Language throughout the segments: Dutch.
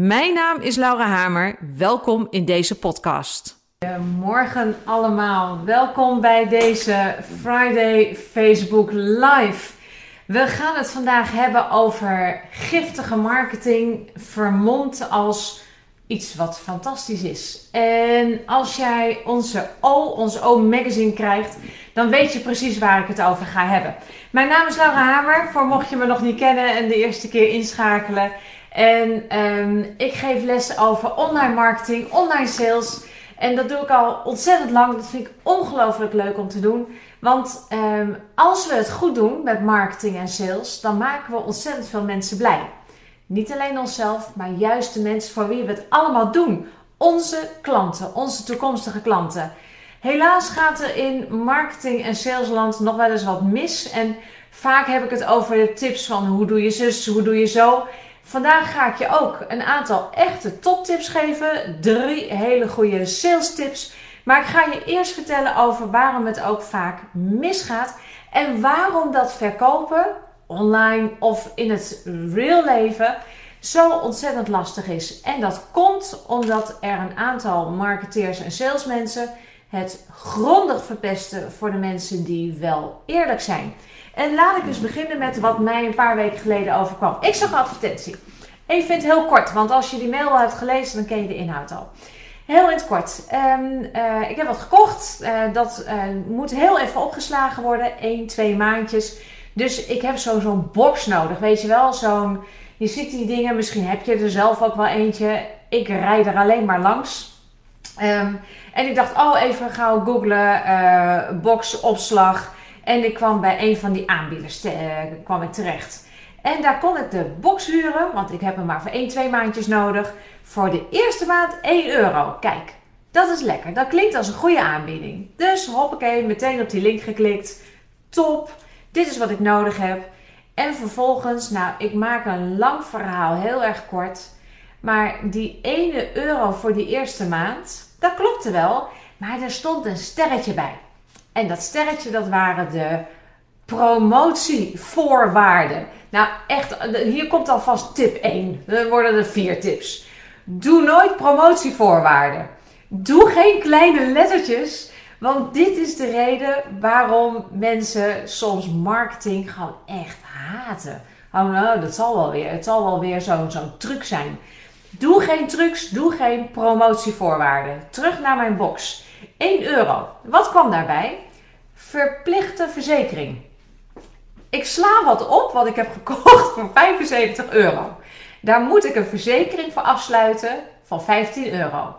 Mijn naam is Laura Hamer. Welkom in deze podcast. Morgen allemaal. Welkom bij deze Friday Facebook Live. We gaan het vandaag hebben over giftige marketing vermomd als iets wat fantastisch is. En als jij onze O, ons O magazine krijgt, dan weet je precies waar ik het over ga hebben. Mijn naam is Laura Hamer, voor mocht je me nog niet kennen en de eerste keer inschakelen. En um, ik geef les over online marketing, online sales. En dat doe ik al ontzettend lang. Dat vind ik ongelooflijk leuk om te doen. Want um, als we het goed doen met marketing en sales, dan maken we ontzettend veel mensen blij. Niet alleen onszelf, maar juist de mensen voor wie we het allemaal doen. Onze klanten, onze toekomstige klanten. Helaas gaat er in marketing en salesland nog wel eens wat mis. En vaak heb ik het over de tips van hoe doe je zus, hoe doe je zo. Vandaag ga ik je ook een aantal echte toptips geven. Drie hele goede sales tips. Maar ik ga je eerst vertellen over waarom het ook vaak misgaat. En waarom dat verkopen, online of in het real leven, zo ontzettend lastig is. En dat komt omdat er een aantal marketeers en salesmensen het grondig verpesten voor de mensen die wel eerlijk zijn. En laat ik dus beginnen met wat mij een paar weken geleden overkwam. Ik zag een advertentie. Even in het heel kort, want als je die mail al hebt gelezen, dan ken je de inhoud al. Heel in het kort. Um, uh, ik heb wat gekocht. Uh, dat uh, moet heel even opgeslagen worden. 1, 2 maandjes. Dus ik heb zo'n zo box nodig. Weet je wel, zo'n. Je ziet die dingen, misschien heb je er zelf ook wel eentje. Ik rijd er alleen maar langs. Um, en ik dacht, oh, even gauw googlen, box, opslag. En ik kwam bij een van die aanbieders te, kwam ik terecht. En daar kon ik de box huren, want ik heb hem maar voor 1, 2 maandjes nodig. Voor de eerste maand 1 euro. Kijk, dat is lekker. Dat klinkt als een goede aanbieding. Dus hoppakee, meteen op die link geklikt. Top, dit is wat ik nodig heb. En vervolgens, nou, ik maak een lang verhaal heel erg kort. Maar die 1 euro voor die eerste maand, dat klopte wel. Maar er stond een sterretje bij. En dat sterretje, dat waren de promotievoorwaarden. Nou, echt, hier komt alvast tip 1. Er worden er vier tips. Doe nooit promotievoorwaarden. Doe geen kleine lettertjes, want dit is de reden waarom mensen soms marketing gewoon echt haten. Oh nou, dat zal wel weer. Het zal wel weer zo'n zo'n truc zijn. Doe geen trucs, doe geen promotievoorwaarden. Terug naar mijn box. 1 euro. Wat kwam daarbij? Verplichte verzekering. Ik sla wat op wat ik heb gekocht voor 75 euro. Daar moet ik een verzekering voor afsluiten van 15 euro.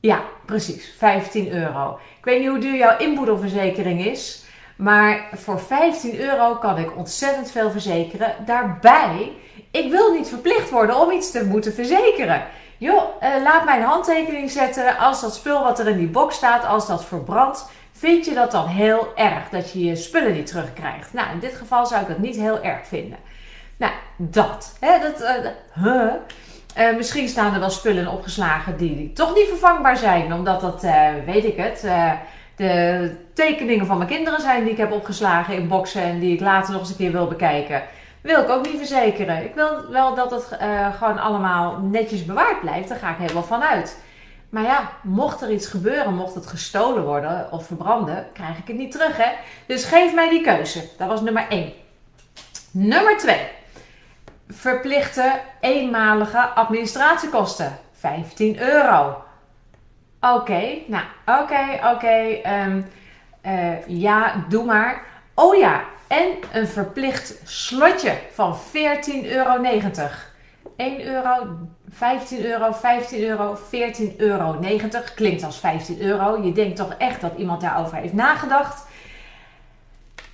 Ja, precies, 15 euro. Ik weet niet hoe duur jouw inboedelverzekering is, maar voor 15 euro kan ik ontzettend veel verzekeren. Daarbij, ik wil niet verplicht worden om iets te moeten verzekeren. Joh, eh, laat mijn handtekening zetten als dat spul wat er in die box staat, als dat verbrandt Vind je dat dan heel erg dat je je spullen niet terugkrijgt? Nou, in dit geval zou ik dat niet heel erg vinden. Nou, dat. Hè, dat uh, misschien staan er wel spullen opgeslagen die, toch niet vervangbaar zijn, omdat dat, weet ik het, de tekeningen van mijn kinderen zijn die ik heb opgeslagen in boxen en die ik later nog eens een keer wil bekijken. Wil ik ook niet verzekeren. Ik wil wel dat het gewoon allemaal netjes bewaard blijft. Daar ga ik helemaal van uit. Maar ja, mocht er iets gebeuren, mocht het gestolen worden of verbranden, krijg ik het niet terug. Hè? Dus geef mij die keuze. Dat was nummer 1. Nummer 2. Verplichte eenmalige administratiekosten. 15 euro. Oké, nou, oké, oké. Um, uh, ja, doe maar. Oh ja, en een verplicht slotje van 14,90 euro. 1 euro, 15 euro, 15 euro, 14,90 euro. Klinkt als 15 euro. Je denkt toch echt dat iemand daarover heeft nagedacht.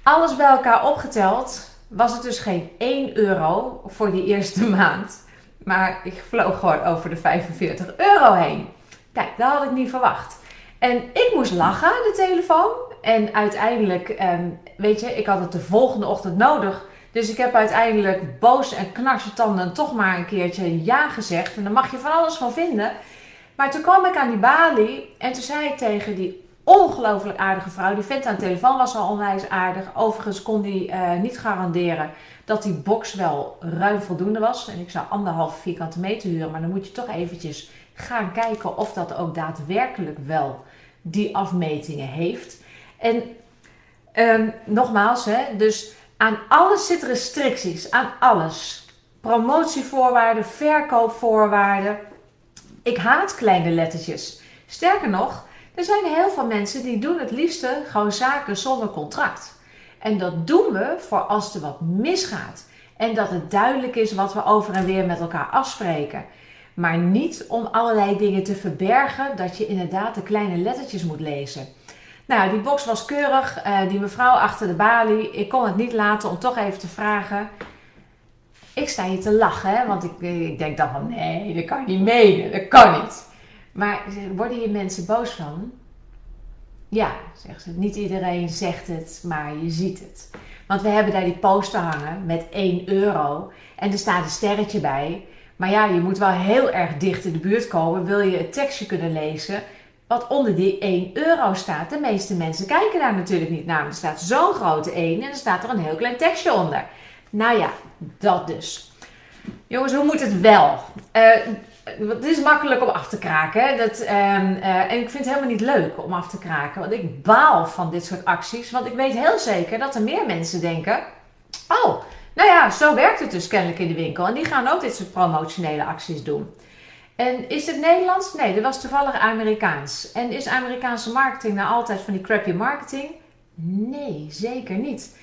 Alles bij elkaar opgeteld was het dus geen 1 euro voor die eerste maand. Maar ik vloog gewoon over de 45 euro heen. Kijk, dat had ik niet verwacht. En ik moest lachen, de telefoon. En uiteindelijk, ehm, weet je, ik had het de volgende ochtend nodig. Dus ik heb uiteindelijk boos en knarsetanden toch maar een keertje ja gezegd. En dan mag je van alles van vinden. Maar toen kwam ik aan die balie en toen zei ik tegen die ongelooflijk aardige vrouw. Die vent aan de telefoon was al onwijs aardig. Overigens kon die uh, niet garanderen dat die box wel ruim voldoende was. En ik zou anderhalf vierkante meter huren. Maar dan moet je toch eventjes gaan kijken of dat ook daadwerkelijk wel die afmetingen heeft. En um, nogmaals, hè, dus aan alles zitten restricties. Aan alles. Promotievoorwaarden, verkoopvoorwaarden. Ik haat kleine lettertjes. Sterker nog, er zijn heel veel mensen die doen het liefste gewoon zaken zonder contract. En dat doen we voor als er wat misgaat. En dat het duidelijk is wat we over en weer met elkaar afspreken. Maar niet om allerlei dingen te verbergen dat je inderdaad de kleine lettertjes moet lezen. Nou, die box was keurig. Uh, die mevrouw achter de balie. Ik kon het niet laten om toch even te vragen. Ik sta hier te lachen, want ik, ik denk dan van nee, dat kan niet menen. Dat kan niet. Maar worden hier mensen boos van? Ja, zegt ze. Niet iedereen zegt het, maar je ziet het. Want we hebben daar die poster hangen met 1 euro. En er staat een sterretje bij. Maar ja, je moet wel heel erg dicht in de buurt komen. Wil je het tekstje kunnen lezen wat onder die 1 euro staat? De meeste mensen kijken daar natuurlijk niet naar. Er staat zo'n grote 1 en er staat er een heel klein tekstje onder. Nou ja, dat dus. Jongens, hoe moet het wel? Uh, het is makkelijk om af te kraken. Dat, um, uh, en ik vind het helemaal niet leuk om af te kraken. Want ik baal van dit soort acties. Want ik weet heel zeker dat er meer mensen denken: Oh, nou ja, zo werkt het dus kennelijk in de winkel. En die gaan ook dit soort promotionele acties doen. En is het Nederlands? Nee, dat was toevallig Amerikaans. En is Amerikaanse marketing nou altijd van die crappy marketing? Nee, zeker niet.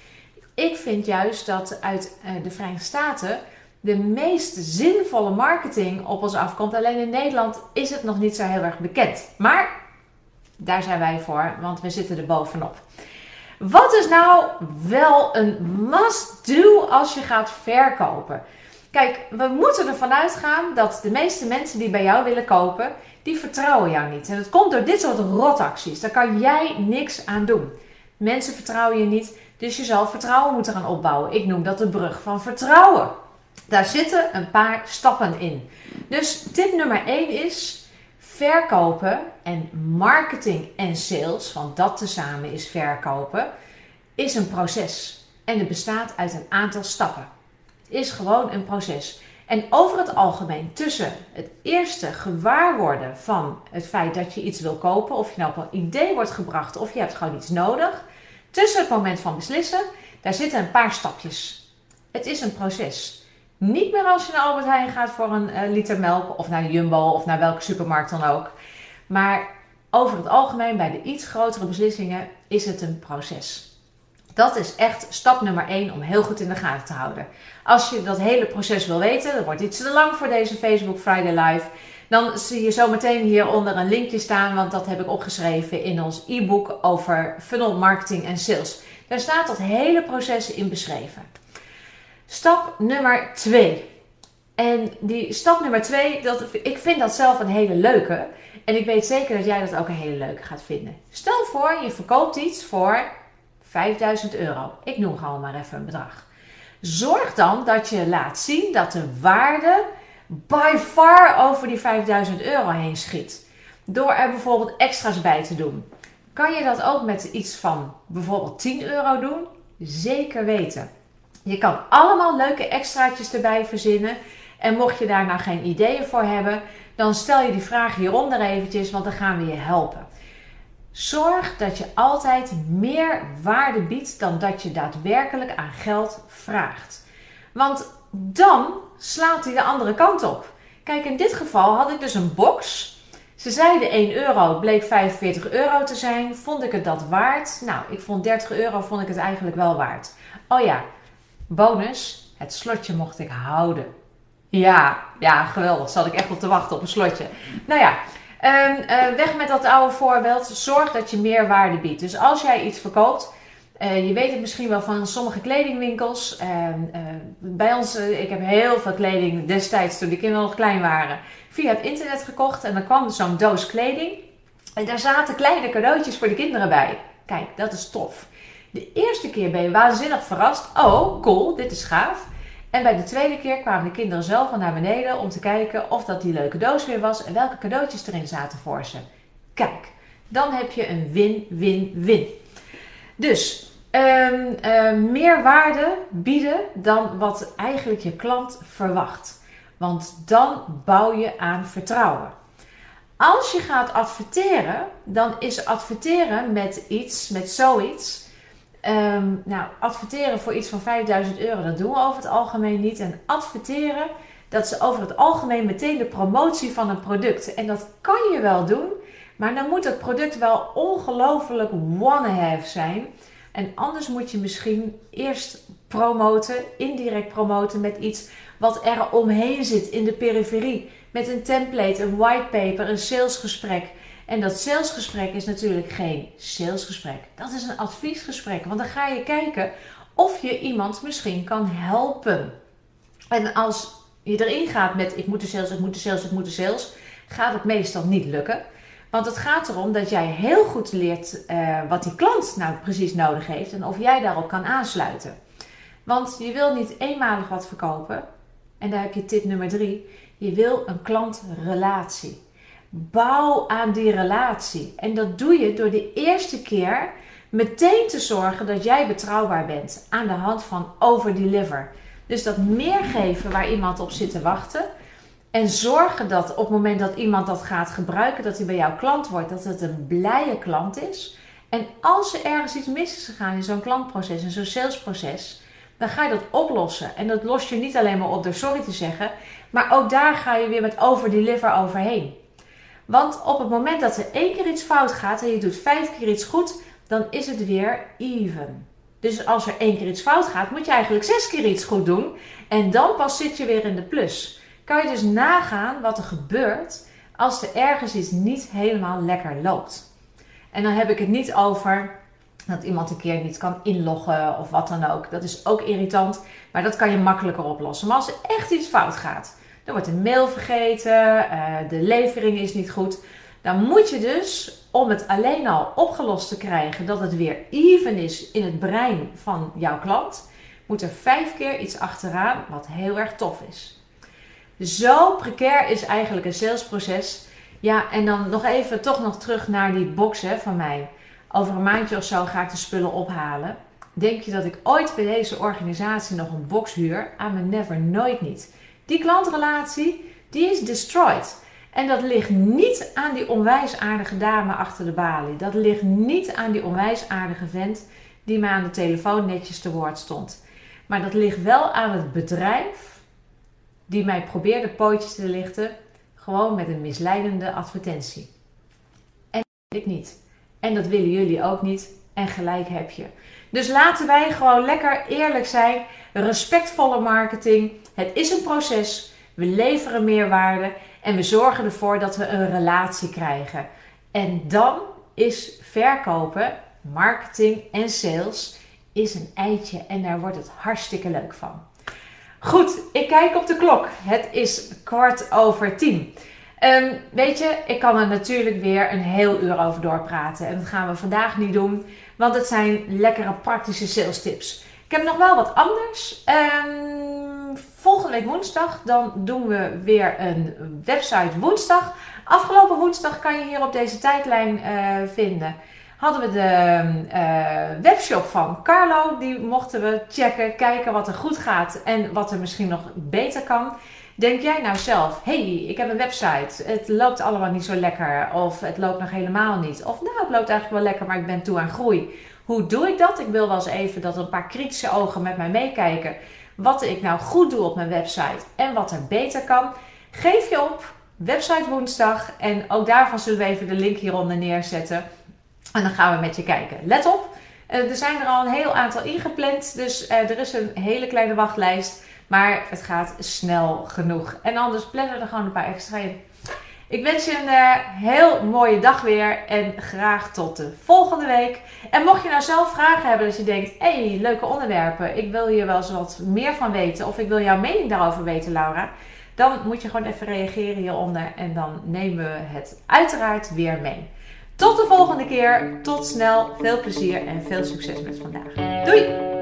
Ik vind juist dat uit uh, de Verenigde Staten de meest zinvolle marketing op ons afkomt. Alleen in Nederland is het nog niet zo heel erg bekend. Maar daar zijn wij voor, want we zitten er bovenop. Wat is nou wel een must-do als je gaat verkopen? Kijk, we moeten ervan uitgaan dat de meeste mensen die bij jou willen kopen, die vertrouwen jou niet. En dat komt door dit soort rotacties. Daar kan jij niks aan doen. Mensen vertrouwen je niet, dus je zal vertrouwen moeten gaan opbouwen. Ik noem dat de brug van vertrouwen. Daar zitten een paar stappen in. Dus tip nummer 1 is verkopen en marketing en sales, want dat tezamen is verkopen, is een proces. En het bestaat uit een aantal stappen. Is gewoon een proces. En over het algemeen tussen het eerste gewaarworden van het feit dat je iets wil kopen, of je nou op een idee wordt gebracht of je hebt gewoon iets nodig, tussen het moment van beslissen, daar zitten een paar stapjes. Het is een proces. Niet meer als je naar Albert Heijn gaat voor een uh, liter melk of naar Jumbo of naar welke supermarkt dan ook. Maar over het algemeen bij de iets grotere beslissingen is het een proces. Dat is echt stap nummer 1 om heel goed in de gaten te houden. Als je dat hele proces wil weten, dat wordt iets te lang voor deze Facebook Friday Live. Dan zie je zo meteen hieronder een linkje staan, want dat heb ik opgeschreven in ons e-book over funnel marketing en sales. Daar staat dat hele proces in beschreven. Stap nummer 2. En die stap nummer 2, ik vind dat zelf een hele leuke. En ik weet zeker dat jij dat ook een hele leuke gaat vinden. Stel voor, je verkoopt iets voor 5000 euro. Ik noem gewoon maar even een bedrag. Zorg dan dat je laat zien dat de waarde by far over die 5000 euro heen schiet. Door er bijvoorbeeld extra's bij te doen. Kan je dat ook met iets van bijvoorbeeld 10 euro doen? Zeker weten. Je kan allemaal leuke extraatjes erbij verzinnen. En mocht je daar nou geen ideeën voor hebben, dan stel je die vraag hieronder eventjes, want dan gaan we je helpen. Zorg dat je altijd meer waarde biedt dan dat je daadwerkelijk aan geld vraagt. Want dan slaat hij de andere kant op. Kijk, in dit geval had ik dus een box. Ze zeiden 1 euro, bleek 45 euro te zijn. Vond ik het dat waard? Nou, ik vond 30 euro vond ik het eigenlijk wel waard. Oh ja, bonus, het slotje mocht ik houden. Ja, ja, geweldig. Zat ik echt op te wachten op een slotje. Nou ja, um, uh, weg met dat oude voorbeeld. Zorg dat je meer waarde biedt. Dus als jij iets verkoopt, je weet het misschien wel van sommige kledingwinkels. Ehm, bij ons, ik heb heel veel kleding destijds toen de kinderen nog klein waren, via het internet gekocht. En dan kwam zo'n doos kleding. En daar zaten kleine cadeautjes voor de kinderen bij. Kijk, dat is tof. De eerste keer ben je waanzinnig verrast. Oh, cool, dit is gaaf. En bij de tweede keer kwamen de kinderen zelf al naar beneden om te kijken of dat die leuke doos weer was en welke cadeautjes erin zaten voor ze. Kijk, dan heb je een win-win-win. Dus um, meer waarde bieden dan wat eigenlijk je klant verwacht. Want dan bouw je aan vertrouwen. Als je gaat adverteren, dan is adverteren met iets, met zoiets. Um, nou, adverteren voor iets van 5000 euro, dat doen we over het algemeen niet. En adverteren, dat is over het algemeen meteen de promotie van een product. En dat kan je wel doen, maar dan moet het product wel ongelooflijk wanna-have zijn. En anders moet je misschien eerst promoten, indirect promoten met iets wat er omheen zit in de periferie. Met een template, een whitepaper, een salesgesprek. En dat salesgesprek is natuurlijk geen salesgesprek. Dat is een adviesgesprek. Want dan ga je kijken of je iemand misschien kan helpen. En als je erin gaat met ik moet de sales, ik moet de sales, ik moet de sales, gaat het meestal niet lukken. Want het gaat erom dat jij heel goed leert uh, wat die klant nou precies nodig heeft en of jij daarop kan aansluiten. Want je wil niet eenmalig wat verkopen. En daar heb je tip nummer drie. Je wil een klantrelatie. Bouw aan die relatie. En dat doe je door de eerste keer meteen te zorgen dat jij betrouwbaar bent aan de hand van overdeliver. Dus dat meer geven waar iemand op zit te wachten. En zorgen dat op het moment dat iemand dat gaat gebruiken, dat hij bij jouw klant wordt, dat het een blije klant is. En als er ergens iets mis is gegaan in zo'n klantproces, in zo'n salesproces, dan ga je dat oplossen. En dat los je niet alleen maar op door sorry te zeggen, maar ook daar ga je weer met overdeliver overheen. Want op het moment dat er één keer iets fout gaat en je doet vijf keer iets goed, dan is het weer even. Dus als er één keer iets fout gaat, moet je eigenlijk zes keer iets goed doen. En dan pas zit je weer in de plus. Kan je dus nagaan wat er gebeurt als er ergens iets niet helemaal lekker loopt. En dan heb ik het niet over dat iemand een keer niet kan inloggen of wat dan ook. Dat is ook irritant, maar dat kan je makkelijker oplossen. Maar als er echt iets fout gaat, er wordt een mail vergeten, uh, de levering is niet goed. Dan moet je dus, om het alleen al opgelost te krijgen dat het weer even is in het brein van jouw klant, moet er vijf keer iets achteraan wat heel erg tof is. Zo precair is eigenlijk een salesproces. Ja, en dan nog even toch nog terug naar die box hè, van mij. Over een maandje of zo ga ik de spullen ophalen. Denk je dat ik ooit bij deze organisatie nog een box huur? aan me never, nooit niet. Die klantrelatie, die is destroyed. En dat ligt niet aan die onwijs aardige dame achter de balie. Dat ligt niet aan die onwijs aardige vent die mij aan de telefoon netjes te woord stond. Maar dat ligt wel aan het bedrijf die mij probeerde pootjes te lichten, gewoon met een misleidende advertentie. En dat wil ik niet. En dat willen jullie ook niet. En gelijk heb je. Dus laten wij gewoon lekker eerlijk zijn. Respectvolle marketing. Het is een proces. We leveren meerwaarde. En we zorgen ervoor dat we een relatie krijgen. En dan is verkopen, marketing en sales is een eitje. En daar wordt het hartstikke leuk van. Goed, ik kijk op de klok. Het is kwart over tien. Um, weet je, ik kan er natuurlijk weer een heel uur over doorpraten. En dat gaan we vandaag niet doen, want het zijn lekkere praktische sales tips. Ik heb nog wel wat anders. Um, volgende week woensdag, dan doen we weer een website woensdag. Afgelopen woensdag kan je hier op deze tijdlijn uh, vinden. Hadden we de uh, webshop van Carlo. Die mochten we checken, kijken wat er goed gaat en wat er misschien nog beter kan. Denk jij nou zelf, hey, ik heb een website, het loopt allemaal niet zo lekker, of het loopt nog helemaal niet, of nou, het loopt eigenlijk wel lekker, maar ik ben toe aan groei. Hoe doe ik dat? Ik wil wel eens even dat een paar kritische ogen met mij meekijken. Wat ik nou goed doe op mijn website en wat er beter kan. Geef je op, website woensdag, en ook daarvan zullen we even de link hieronder neerzetten. En dan gaan we met je kijken. Let op, eh, er zijn er al een heel aantal ingepland, dus eh, er is een hele kleine wachtlijst. Maar het gaat snel genoeg. En anders plannen er gewoon een paar extra in. Ik wens je een uh, heel mooie dag weer en graag tot de volgende week. En mocht je nou zelf vragen hebben dat je denkt, hé, hey, leuke onderwerpen, ik wil hier wel eens wat meer van weten of ik wil jouw mening daarover weten, Laura, dan moet je gewoon even reageren hieronder en dan nemen we het uiteraard weer mee. Tot de volgende keer, tot snel, veel plezier en veel succes met vandaag. Doei!